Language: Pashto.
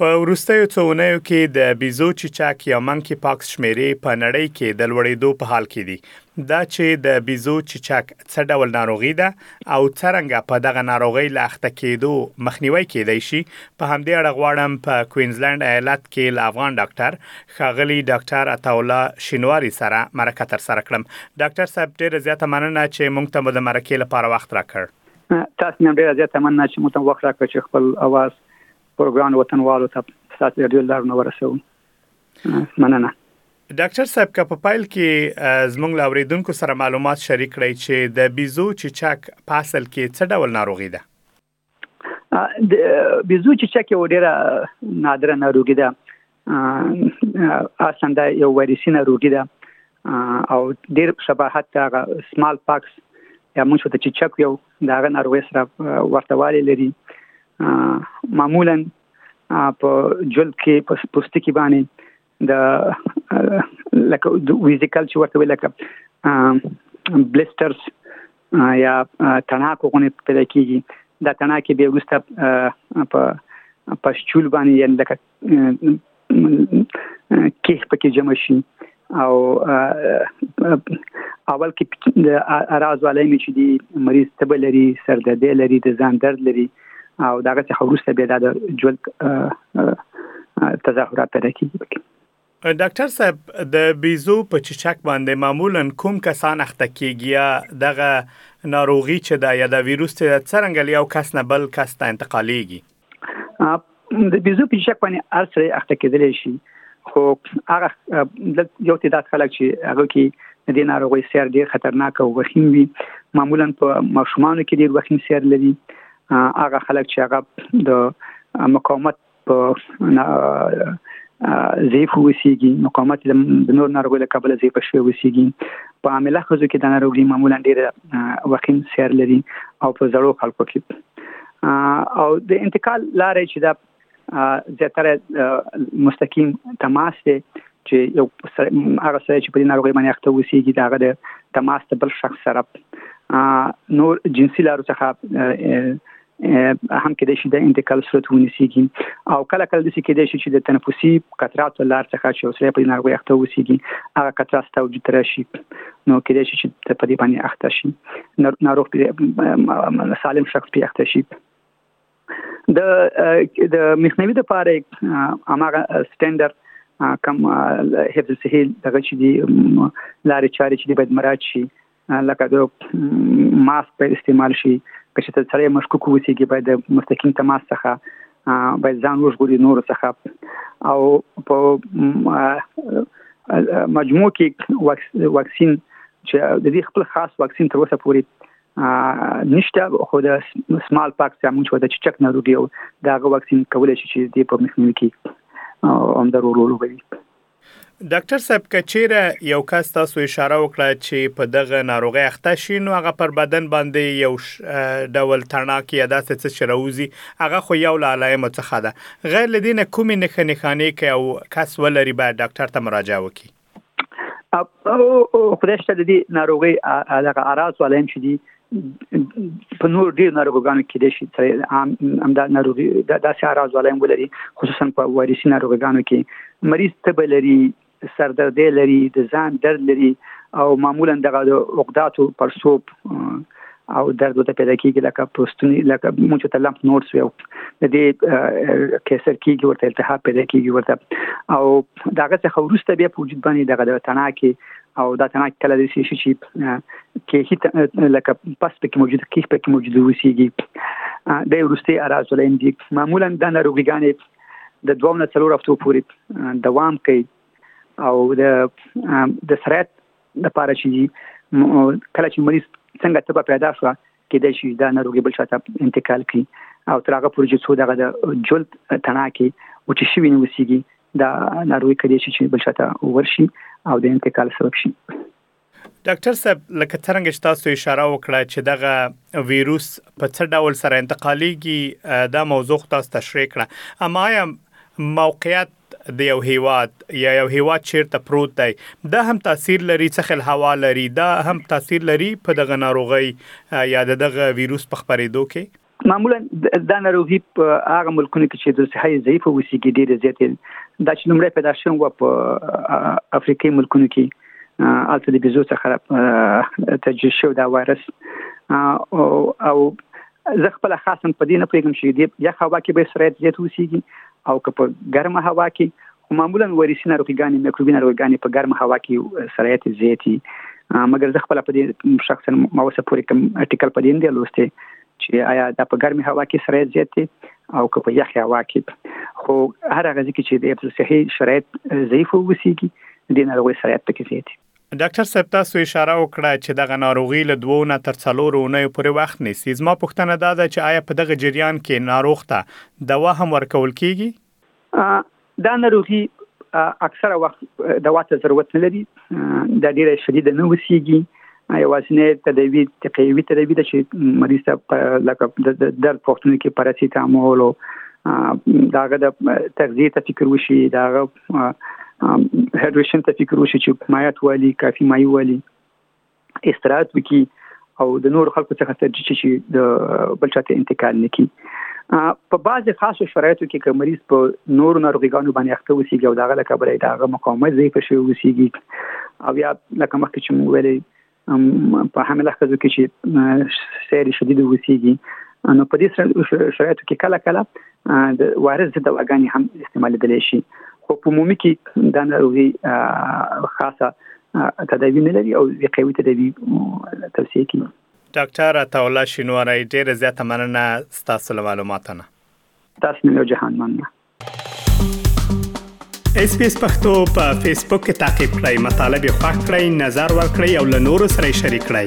په وروستیو څو اونیو کې د بیزو چیچک یا منکي پاکس شمیرې په نړۍ کې د لوړېدو په حال کې دي. دا چې د بیزو چیچک څه ډول ناروغي ده او څرنګه په دغه ناروغۍ له اخته کېدو مخنیوی کېدای شي، په همدې اړه غواړم په کوینزلنډ ایالت کې له افغان ډاکټر ښاغلي ډاکټر عطاالله شینواري سره مرکه ترسره کړم. ډاکټر صاحب ډېره زیاته مننه چې موږ ته مو د مرکې لپاره وخت راکړ. تاسو نه هم ډېره زیاته مننه چې موږ ته وخت راکړ چې خپل اواز پروګرام وطنوالو ته ستاسو د ډیر لارونه ورسوم مننه ډاکټر صاحب که په فایل کې زمونږ لاوریدونکو سره معلومات شریک کړئ چې د بیزو چیچک په اصل کې څه ډول ناروغي ده د بیزو چیچک یو ډیره نادره ناروغي ده اصلا دا یو وایرسي ناروغي ده او ډېر شباهت د هغه سمال پاکس یا موږ ته چې چک یو د هغه ناروغۍ سره ورته والی لري معمولا په جلد کې په پوستکي باندې د لکه د ویزیکل چې ورته ویل لکه بلسترز یا تڼاکو غونې پیدا کیږي دا تڼاکې به وروسته په پښچول باندې یعنی لکه کیخ پکې جمع شي او اول کې د اراز والي مې چې دی مریض تبه لري سر درد لري د ځان درد لري او داغه څخه وروسته بیا د ژوند تظاهرات پیدا کیږي ډاکټر صاحب د بیزو په چیچک باندې معمولا کوم کسان اخته کیږي یا دغه ناروغي چې دا یا د ویروس چې دا څرنګه لیو کس نه بل کس ته انتقالیږي د بیزو په چیچک باندې ارسره اخته کېدلی شي خو هغه یو تعداد خلک چې هغه کې د دې ناروغي سیر ډیر خطرناک او وخیم وي معمولا په ماشومانو کې ډیر وخیم سیر لري هغه خلک چې هغه د مقاومت په ضعیف وسیږي مقاومت د نور ناروغیو له کبله ضعیف شوی وسیږي په عامله ښځو کې دا ناروغي معمولا ډېره وخیم سیر لري او په زړو خلکو کې او د انتقال لارې چې دا زیاتره مستقیم تماس دی چې یو هغه سره چې په دې ناروغي باندې اخته وسیږي دا غره تماس ته بل شخص سره نور جنسي لارو څخه هم کې د شي د انتقال صورت ونیسيږي او کله کله د سې کې د شي چې د تنفسي قطرات لار څخه چې اوسره په ناروغي اخته وسیږي هغه قطرات ته وجود راشي نو کې د شي چې په دې باندې اخته شي ناروغ په سالم شخص په اخته شي د د مخنیوي لپاره هغه سټانډرډ کم حفظ صحیح دغه چې دی لارې چارې چې دی باید مراعات شي لکه د ماسک په استعمال شي که چې تر سره مشکوک وسیږي باید د مستقیم تماس څخه باید ځان وژغوري نور څخه او په مجموع کې واکسین چې د دې خپل خاص واکسین تر اوسه پورې نشته خو د سمال پاک چې موږ ته چې چک ناروغي او دا غو واکسین کولای شي چې د په مخنیوي کې هم ضروري وي ډاکټر صاحب که چیرې یو کس تاسو اشاره وکړه چې په دغه ناروغي اخته شي نو هغه پر بدن باندې یو ډول تڼاک یا داسې څه چې راوځي هغه خو یو له علایمو څخه ده غیر له دې نه کومې نښې نښانې که او کس ولري باید ډاکټر ته مراجعه وکړي او خدای شته د دې ناروغي هغه اراس علایم چې دي په نور ډیر ناروغانو کې د شي چې عام همدا ناروغي د داسې اعراض ولایم ولري خصوصا په وایرسي ناروغانو کې مریض تبه لري سر درد لري د ځان درد لري او معمولا دغه د عقداتو پرسوب او درد وته پیدا کیږي لکه پوستونی لکه موږ ته لمپ نوټس ویو د دې کیسر کیږي ورته التهاب پیدا کیږي ورته او داغه څخه ورسته بیا په وجود باندې دغه د تناکي او دا تنه کله د شي شي کې هیڅ لکه پس په کې موجود کې په کې موجود وسیږي د ورستي اراز ولین دي معمولا د ناروغیګانې د دوه نه څلور هفتو پورې دوام کوي او د د سرعت لپاره چې کله چې مریض څنګه تبه پیدا شوه کېدای شي دا ناروغي بل چا ته انتقال کړي او تر هغه پورې چې څو دغه د جلد تڼا کې وچې شوي نه وسیږي دا ناروغي کېدای شي چې بل چا ته ورشي او د انتقال سبب شي ډاکټر صاحب لکه څنګه چې تاسو اشاره وکړه چې دغه ویروس په څه ډول سره انتقالېږي دا موضوع تاسو تشریح کړه اما یا موقعیت د یو هیواد یا یو هیواد چیرته پروت دی دا هم تاثیر لري څه خل هوا لري دا هم تاثیر لري په دغه ناروغي یا دغه ویروس په خبرېدو کې معمولا دا ناروغي په هغه ملکونو کې چې د صحي ضعیف وسیږي ډېر زیاتې دا چې لمړی پیدا شوم و په افریقي ملکونو کې الته د بيزو څخه تجربه شو دا وایرس او زه خپل خاصن په دې نه پوهیږم چې دې یخ هوا کې به سرایت زیات وسیږي او که په ګرمه هوا کې خو معمولا ویروسي ناروغیګانې میکروبي ناروغیګانې په ګرمه هوا کې سرایت زیاتي مګر زه خپل په دې شخصا ما اوسه پورې کوم ارتیکل په دې نه دی لوستی چې آیا دا په ګرمه هوا کې سره زیات دی او که په یخ هوا کې خو هر هغه ځکه چې د صحي شرایط ضعیف وسیږي د ناروغي سرایت پکې زیات دی ډاکټر صاحب تاسو اشاره وکړه چې دغه ناروغي له دوو نه تر څلورو اونیو پورې وخت نیسي زما پوښتنه دا ده چې آیا په دغه جریان کې ناروغ ته دوا هم ورکول کیږي؟ دا ناروغي اکثره وخت دوا ته ضرورت نه لري دا ډیره شدیده نه وسیږي یوازینی تداوی تقویوي تداوی ده چې مریض ته په لکه د درد پوښتنو کې پاراسیتامول او داغه د تغذیه ته فکر وشي داغه هایدریشن ته فکر وشي چې مایات والی کافي مایي والی استراحت وکړي او د نور خلکو څخه سرجي چې د بل چاته انتقال نکي په بعض خاصو شرایطو کې که مریض په نور ناروغیګانو باندې اخته وسیږي او داغه لکه بلې داغه مقاومت ضعیف شي وسیږي او یا لکه مخکې چې موږ ویلې په حامله ښځو کې چې سیر شدید وسیږي نو په دې شرایطو کې کله کله د وایرس ضد دواګانې هم استعمالیدلی شي خو په عمومي کې دا ناروغي خاصه تداوی نه لري او د قوي تداوی توصیه کیږي ډاکټر عطاالله شینواری ډیره زیاته مننه ستاسو له معلوماتو نه تاسو نه جهان مننه اس پی اس پختو په فیسبوک کې تا کې پلی مطلب یو فاک کړئ نظر ور کړئ او له نورو سره شریک کړئ